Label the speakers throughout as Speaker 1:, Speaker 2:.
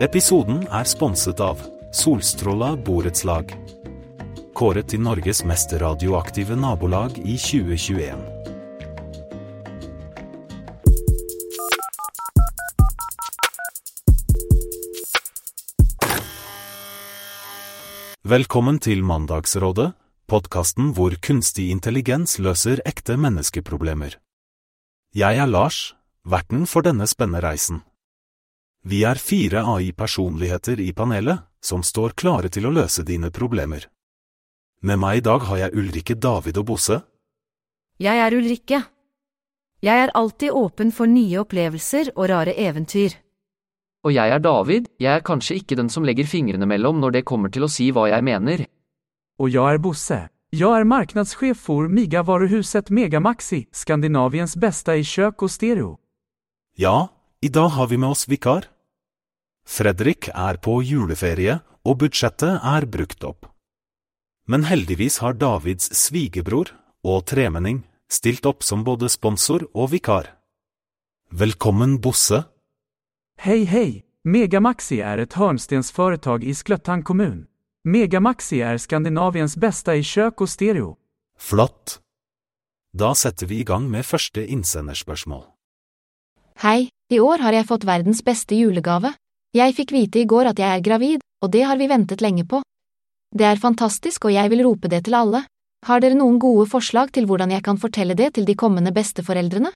Speaker 1: Episoden er sponset av Solstråla borettslag. Kåret til Norges mest radioaktive nabolag i 2021. Velkommen til Mandagsrådet, podkasten hvor kunstig intelligens løser ekte menneskeproblemer. Jeg er Lars, verten for denne spennende reisen. Vi er fire AI-personligheter i panelet, som står klare til å løse dine problemer. Med meg i dag har jeg Ulrikke, David og Bosse.
Speaker 2: Jeg er Ulrikke. Jeg er alltid åpen for nye opplevelser og rare eventyr.
Speaker 3: Og jeg er David, jeg er kanskje ikke den som legger fingrene mellom når det kommer til å si hva jeg mener.
Speaker 4: Og jeg er Bosse. Jeg er marknadschef for Miga-varuhuset Megamaxi, Skandinaviens beste i kjøk og stereo.
Speaker 1: Ja, i dag har vi med oss vikar. Fredrik er på juleferie, og budsjettet er brukt opp. Men heldigvis har Davids svigerbror og tremenning stilt opp som både sponsor og vikar. Velkommen, Bosse.
Speaker 4: Hei, hei! Megamaxi er et hörnstensföretag i Sklöttan kommun. Megamaxi er Skandinaviens beste i kjøk og stereo.
Speaker 1: Flott. Da setter vi i gang med første innsenderspørsmål.
Speaker 5: Hei, i år har jeg fått verdens beste julegave. Jeg fikk vite i går at jeg er gravid, og det har vi ventet lenge på. Det er fantastisk og jeg vil rope det til alle. Har dere noen gode forslag til hvordan jeg kan fortelle det til de kommende besteforeldrene?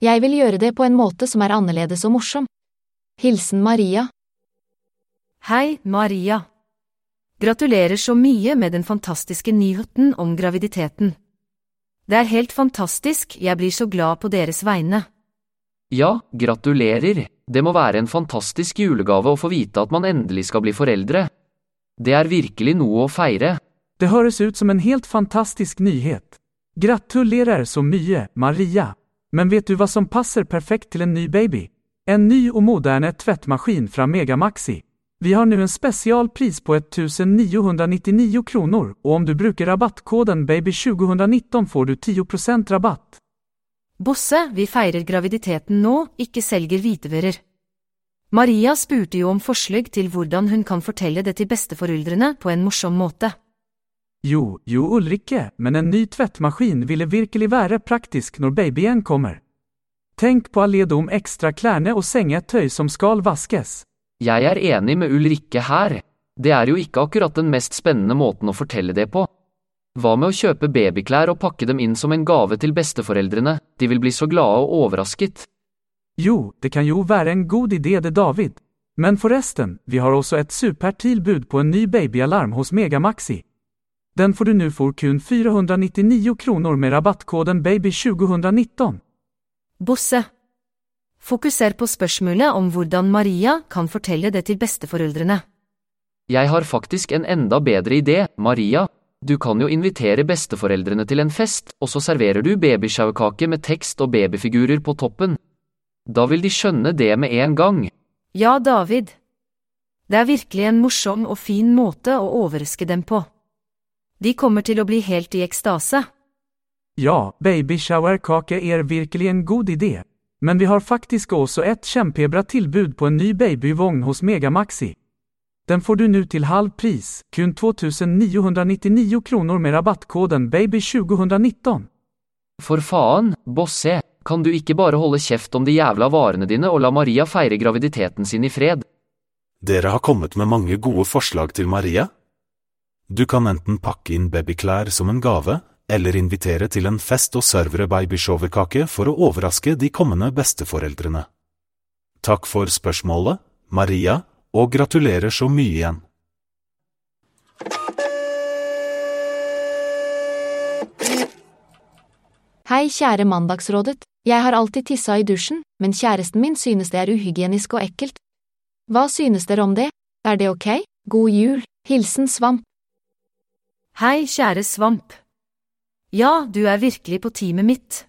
Speaker 5: Jeg vil gjøre det på en måte som er annerledes og morsom. Hilsen Maria.
Speaker 2: Hei, Maria. Gratulerer så mye med den fantastiske nyheten om graviditeten. Det er helt fantastisk, jeg blir så glad på deres vegne.
Speaker 3: Ja, gratulerer, det må være en fantastisk julegave å få vite at man endelig skal bli foreldre. Det er virkelig noe å feire.
Speaker 4: Det høres ut som en helt fantastisk nyhet. Gratulerer så mye, Maria. Men vet du hva som passer perfekt til en ny baby? En ny og moderne tvättmaskin fra Megamaxi. Vi har nå en spesialpris på 1999 kroner, og om du bruker rabattkoden BABY2019 får du 10% rabatt.
Speaker 2: Bosse, vi feirer graviditeten nå, ikke selger hvitevører. Maria spurte jo om forslag til hvordan hun kan fortelle det til besteforeldrene på en morsom måte.
Speaker 4: Jo, jo Ulrikke, men en ny tvättmaskin ville virkelig være praktisk når babyen kommer. Tenk på alle de ekstra klærne og sengetøy som skal vaskes.
Speaker 3: Jeg er enig med Ulrikke her. Det er jo ikke akkurat den mest spennende måten å fortelle det på. Hva med å kjøpe babyklær og pakke dem inn som en gave til besteforeldrene, de vil bli så glade og overrasket.
Speaker 4: Jo, det kan jo være en god idé det David. Men forresten, vi har også et supertilbud på en ny babyalarm hos Megamaxi. Den får du nu for kun 499 kronor med rabattkoden BABY2019.
Speaker 2: Bosse. Fokuser på spørsmålet om hvordan Maria kan fortelle det til besteforeldrene.
Speaker 3: Jeg har faktisk en enda bedre idé, Maria. Du kan jo invitere besteforeldrene til en fest, og så serverer du babysjauekake med tekst og babyfigurer på toppen. Da vil de skjønne det med en gang.
Speaker 2: Ja, David. Det er virkelig en morsom og fin måte å overraske dem på. De kommer til å bli helt i ekstase.
Speaker 4: Ja, babyshowerkake er virkelig en god idé. Men vi har faktisk også et kjempebra tilbud på en ny babyvogn hos Megamaxi. Den får du nu til halv pris, kun 2999 kronor med rabattkoden BABY2019.
Speaker 3: For faen, Bosse, kan du ikke bare holde kjeft om de jævla varene dine og la Maria feire graviditeten sin i fred?
Speaker 1: Dere har kommet med mange gode forslag til Maria. Du kan enten pakke inn babyklær som en gave, eller invitere til en fest og servere babyshowerkake for å overraske de kommende besteforeldrene. Takk for spørsmålet, Maria, og gratulerer så mye igjen.
Speaker 5: Hei, kjære Mandagsrådet. Jeg har alltid tissa i dusjen, men kjæresten min synes det er uhygienisk og ekkelt. Hva synes dere om det? Er det ok? God jul. Hilsen Svamp.
Speaker 2: Hei, kjære Svamp. Ja, du er virkelig på teamet mitt.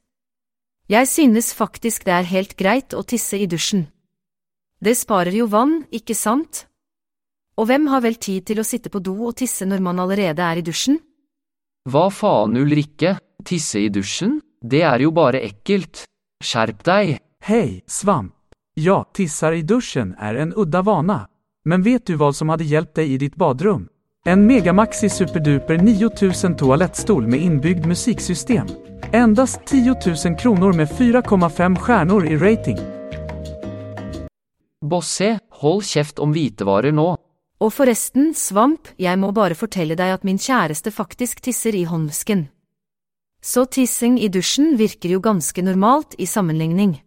Speaker 2: Jeg synes faktisk det er helt greit å tisse i dusjen. Det sparer jo vann, ikke sant? Og hvem har vel tid til å sitte på do og tisse når man allerede er i dusjen?
Speaker 3: Hva faen, Ulrikke? Tisse i dusjen? Det er jo bare ekkelt. Skjerp deg.
Speaker 4: Hei, Svamp. Ja, tisser i dusjen er en udda vana. Men vet du hva som hadde hjulpet deg i ditt badrum? En Megamaxi Superduper 9000 toalettstol med innbygd musiksystem. Endast 10 000 kroner med 4,5 stjerner i rating.
Speaker 3: Bosse, hold kjeft om hvitevarer nå.
Speaker 2: Og forresten, Svamp, jeg må bare fortelle deg at min kjæreste faktisk tisser i håndvasken. Så tissing i dusjen virker jo ganske normalt i sammenligning.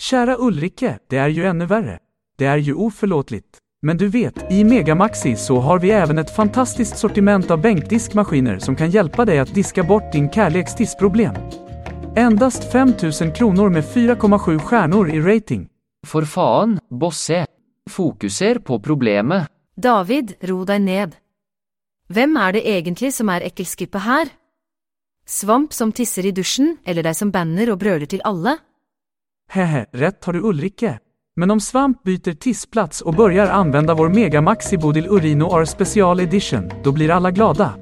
Speaker 4: Kjære Ulrike, det er jo enda verre. Det er jo oförlåtligt. Men du vet, i Megamaxi så har vi även et fantastisk sortiment av benkdiskmaskiner som kan hjelpe deg å diske bort din kjærlighetstissproblem. tissproblem. Endast 5000 kroner med 4,7 stjerner i rating.
Speaker 3: For faen, Bosse. Fokuser på problemet.
Speaker 2: David, ro deg ned. Hvem er det egentlig som er ekkelskippet her? Svamp som tisser i dusjen, eller deg som banner og brøler til alle?
Speaker 4: Hehe, rett har du Ulrike. Men om Svamp byter tissplats begynner börjar anvende vår Megamaxi Bodil Urino R Special Edition, da blir alle glada.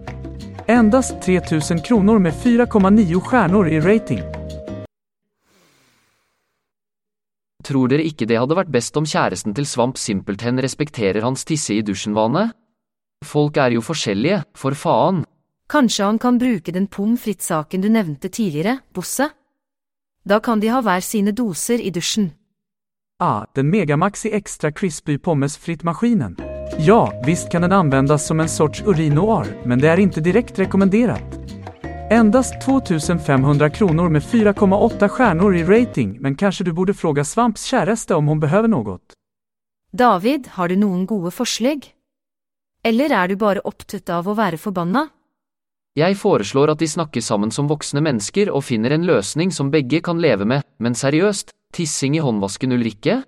Speaker 4: Endast 3000 kroner med 4,9 stjerner i rating.
Speaker 3: Tror dere ikke det hadde vært best om kjæresten til Svamp simpelthen respekterer hans tisse i dusjen-vane? Folk er jo forskjellige, for faen.
Speaker 2: Kanskje han kan bruke den pommes frites-saken du nevnte tidligere, Bosse? Da kan de ha hver sine doser i dusjen.
Speaker 4: Ah, den Megamaxi Extra Crispy Pommes fritt-maskinen. Ja, visst kan den anvendes som en sorts urinoar, men det er ikke direkte rekommenderat. Endast 2500 kronor med 4,8 stjärnor i rating, men kanske du borde fråga Svamps kjæreste om hon behöver något.
Speaker 2: David, har du noen gode forslag? Eller er du bare opptatt av å være forbanna?
Speaker 3: Jeg foreslår at de snakker sammen som voksne mennesker og finner en løsning som begge kan leve med, men seriøst, tissing i håndvasken Ulrikke?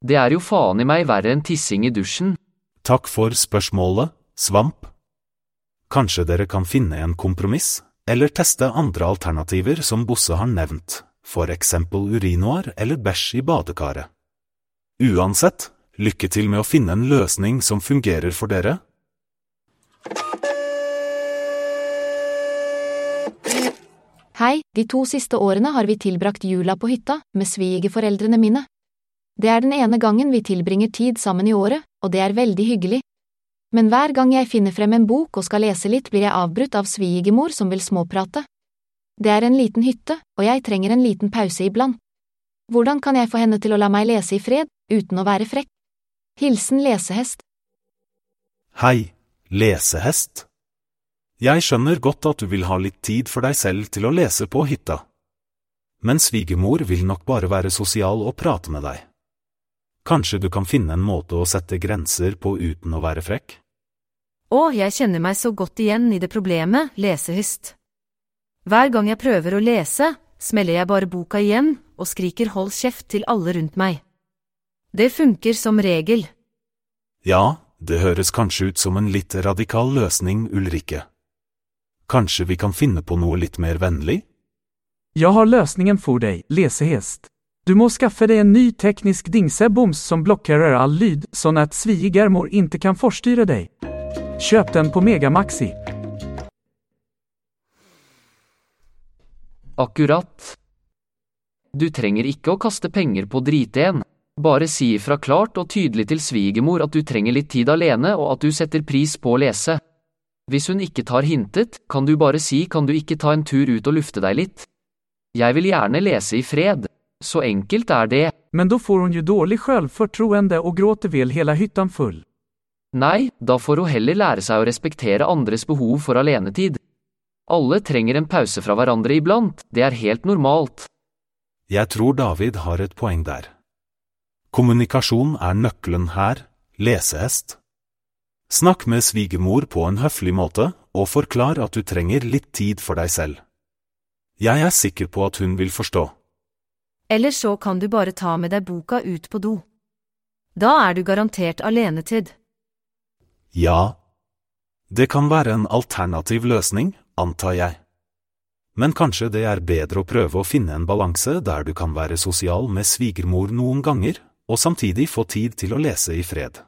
Speaker 3: Det er jo faen i meg verre enn tissing i dusjen.
Speaker 1: Takk for spørsmålet, Svamp. Kanskje dere kan finne en kompromiss, eller teste andre alternativer som Bosse har nevnt, for eksempel urinoar eller bæsj i badekaret. Uansett, lykke til med å finne en løsning som fungerer for dere.
Speaker 5: Hei, de to siste årene har vi tilbrakt jula på hytta med svigerforeldrene mine. Det er den ene gangen vi tilbringer tid sammen i året, og det er veldig hyggelig. Men hver gang jeg finner frem en bok og skal lese litt, blir jeg avbrutt av svigermor som vil småprate. Det er en liten hytte, og jeg trenger en liten pause iblant. Hvordan kan jeg få henne til å la meg lese i fred, uten å være frekk? Hilsen lesehest.
Speaker 1: Hei, lesehest. Jeg skjønner godt at du vil ha litt tid for deg selv til å lese på hytta. Men svigermor vil nok bare være sosial og prate med deg. Kanskje du kan finne en måte å sette grenser på uten å være frekk?
Speaker 2: Å, jeg kjenner meg så godt igjen i det problemet, lesehyst. Hver gang jeg prøver å lese, smeller jeg bare boka igjen og skriker hold kjeft til alle rundt meg. Det funker som regel.
Speaker 1: Ja, det høres kanskje ut som en litt radikal løsning, Ulrikke. Kanskje vi kan finne på noe litt mer vennlig?
Speaker 4: Jeg har løsningen for deg, lesehäst. Du må skaffe deg en ny teknisk dingseboms som blokkerer all lyd sånn at svigermor ikke kan forstyrre deg. Kjøp den på Megamaxi.
Speaker 3: Akkurat. Du trenger ikke å kaste penger på driten. Bare si ifra klart og tydelig til svigermor at du trenger litt tid alene og at du setter pris på å lese. Hvis hun ikke tar hintet, kan du bare si kan du ikke ta en tur ut og lufte deg litt. Jeg vil gjerne lese i fred. Så enkelt er det.
Speaker 4: Men da får hun jo dårlig selvfortroende og gråter vel hele hytta full.
Speaker 3: Nei, da får hun heller lære seg å respektere andres behov for alenetid. Alle trenger en pause fra hverandre iblant, det er helt normalt.
Speaker 1: Jeg tror David har et poeng der. Kommunikasjon er nøkkelen her, lesehest. Snakk med svigermor på en høflig måte, og forklar at du trenger litt tid for deg selv. Jeg er sikker på at hun vil forstå.
Speaker 2: Eller så kan du bare ta med deg boka ut på do. Da er du garantert alenetid.
Speaker 1: Ja, det kan være en alternativ løsning, antar jeg. Men kanskje det er bedre å prøve å finne en balanse der du kan være sosial med svigermor noen ganger, og samtidig få tid til å lese i fred.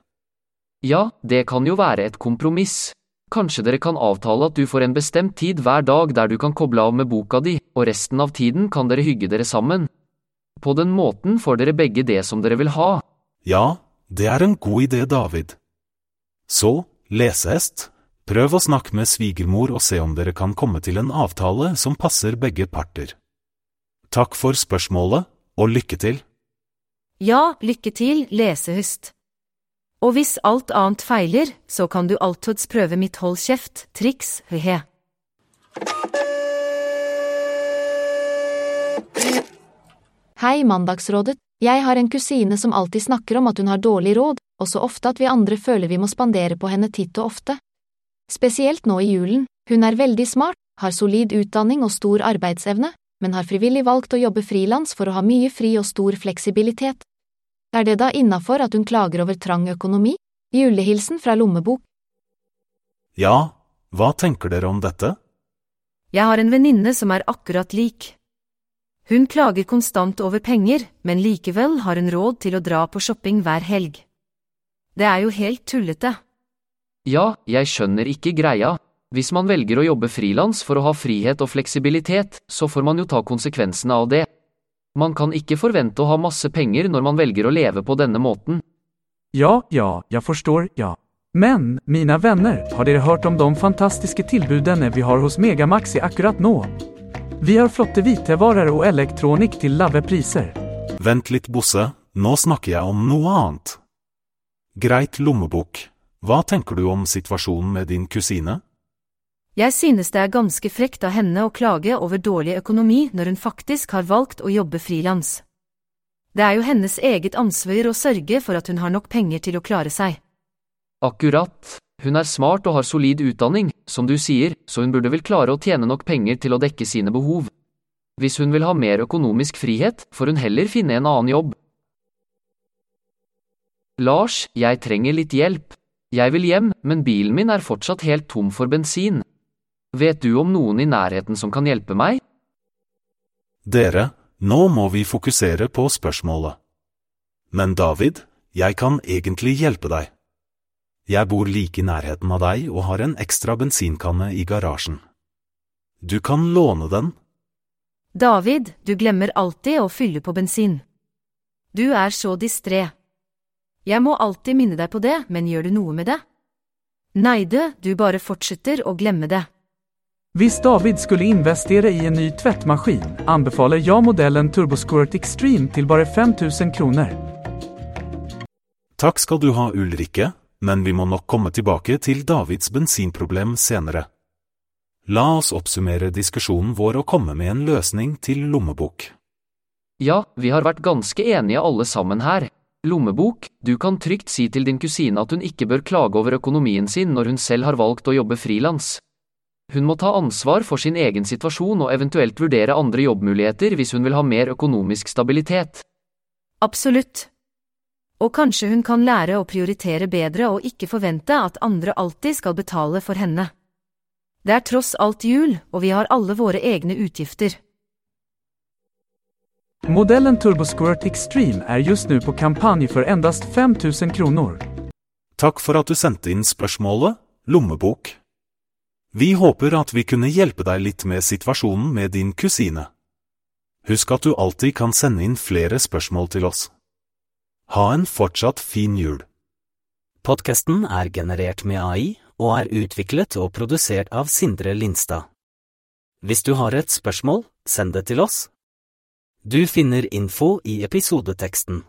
Speaker 3: Ja, det kan jo være et kompromiss. Kanskje dere kan avtale at du får en bestemt tid hver dag der du kan koble av med boka di, og resten av tiden kan dere hygge dere sammen. På den måten får dere begge det som dere vil ha.
Speaker 1: Ja, det er en god idé, David. Så, lesehest, prøv å snakke med svigermor og se om dere kan komme til en avtale som passer begge parter. Takk for spørsmålet, og lykke til.
Speaker 2: Ja, lykke til, lesehust. Og hvis alt annet feiler, så kan du alltids prøve mitt hold kjeft-triks, he-he.
Speaker 5: Hei, Mandagsrådet. Jeg har en kusine som alltid snakker om at hun har dårlig råd, og så ofte at vi andre føler vi må spandere på henne titt og ofte. Spesielt nå i julen. Hun er veldig smart, har solid utdanning og stor arbeidsevne, men har frivillig valgt å jobbe frilans for å ha mye fri og stor fleksibilitet. Er det da innafor at hun klager over trang økonomi? Julehilsen fra lommebok.
Speaker 1: Ja, hva tenker dere om dette?
Speaker 2: Jeg har en venninne som er akkurat lik. Hun klager konstant over penger, men likevel har hun råd til å dra på shopping hver helg. Det er jo helt tullete.
Speaker 3: Ja, jeg skjønner ikke greia. Hvis man velger å jobbe frilans for å ha frihet og fleksibilitet, så får man jo ta konsekvensene av det. Man kan ikke forvente å ha masse penger når man velger å leve på denne måten.
Speaker 4: Ja, ja, jeg forstår, ja. Men, mine venner, har dere hørt om de fantastiske tilbudene vi har hos Megamaxi akkurat nå? Vi har flotte hvitevarer og elektronikk til lave priser.
Speaker 1: Vent litt, Bosse, nå snakker jeg om noe annet. Greit, lommebok, hva tenker du om situasjonen med din kusine?
Speaker 2: Jeg synes det er ganske frekt av henne å klage over dårlig økonomi når hun faktisk har valgt å jobbe frilans. Det er jo hennes eget ansvar å sørge for at hun har nok penger til å klare seg.
Speaker 3: Akkurat. Hun er smart og har solid utdanning, som du sier, så hun burde vel klare å tjene nok penger til å dekke sine behov. Hvis hun vil ha mer økonomisk frihet, får hun heller finne en annen jobb. Lars, jeg trenger litt hjelp. Jeg vil hjem, men bilen min er fortsatt helt tom for bensin. Vet du om noen i nærheten som kan hjelpe meg?
Speaker 1: Dere, nå må vi fokusere på spørsmålet. Men David, jeg kan egentlig hjelpe deg. Jeg bor like i nærheten av deg og har en ekstra bensinkanne i garasjen. Du kan låne den.
Speaker 2: David, du glemmer alltid å fylle på bensin. Du er så distré. Jeg må alltid minne deg på det, men gjør du noe med det? Neide, du bare fortsetter å glemme det.
Speaker 4: Hvis David skulle investere i en ny tvättmaskin anbefaler jeg modellen Turbosquirt Extreme til bare 5000 kroner.
Speaker 1: Takk skal du ha, Ulrikke, men vi må nok komme tilbake til Davids bensinproblem senere. La oss oppsummere diskusjonen vår og komme med en løsning til lommebok.
Speaker 3: Ja, vi har vært ganske enige alle sammen her. Lommebok, du kan trygt si til din kusine at hun ikke bør klage over økonomien sin når hun selv har valgt å jobbe frilans. Hun må ta ansvar for sin egen situasjon og eventuelt vurdere andre jobbmuligheter hvis hun vil ha mer økonomisk stabilitet.
Speaker 2: Absolutt. Og kanskje hun kan lære å prioritere bedre og ikke forvente at andre alltid skal betale for henne. Det er tross alt jul, og vi har alle våre egne utgifter.
Speaker 4: Modellen Turbosquirt Extreme er just nå på kampanje for endast 5000 kroner.
Speaker 1: Takk for at du sendte inn spørsmålet, lommebok. Vi håper at vi kunne hjelpe deg litt med situasjonen med din kusine. Husk at du alltid kan sende inn flere spørsmål til oss. Ha en fortsatt fin jul.
Speaker 6: Podkasten er generert med AI og er utviklet og produsert av Sindre Lindstad. Hvis du har et spørsmål, send det til oss. Du finner info i episodeteksten.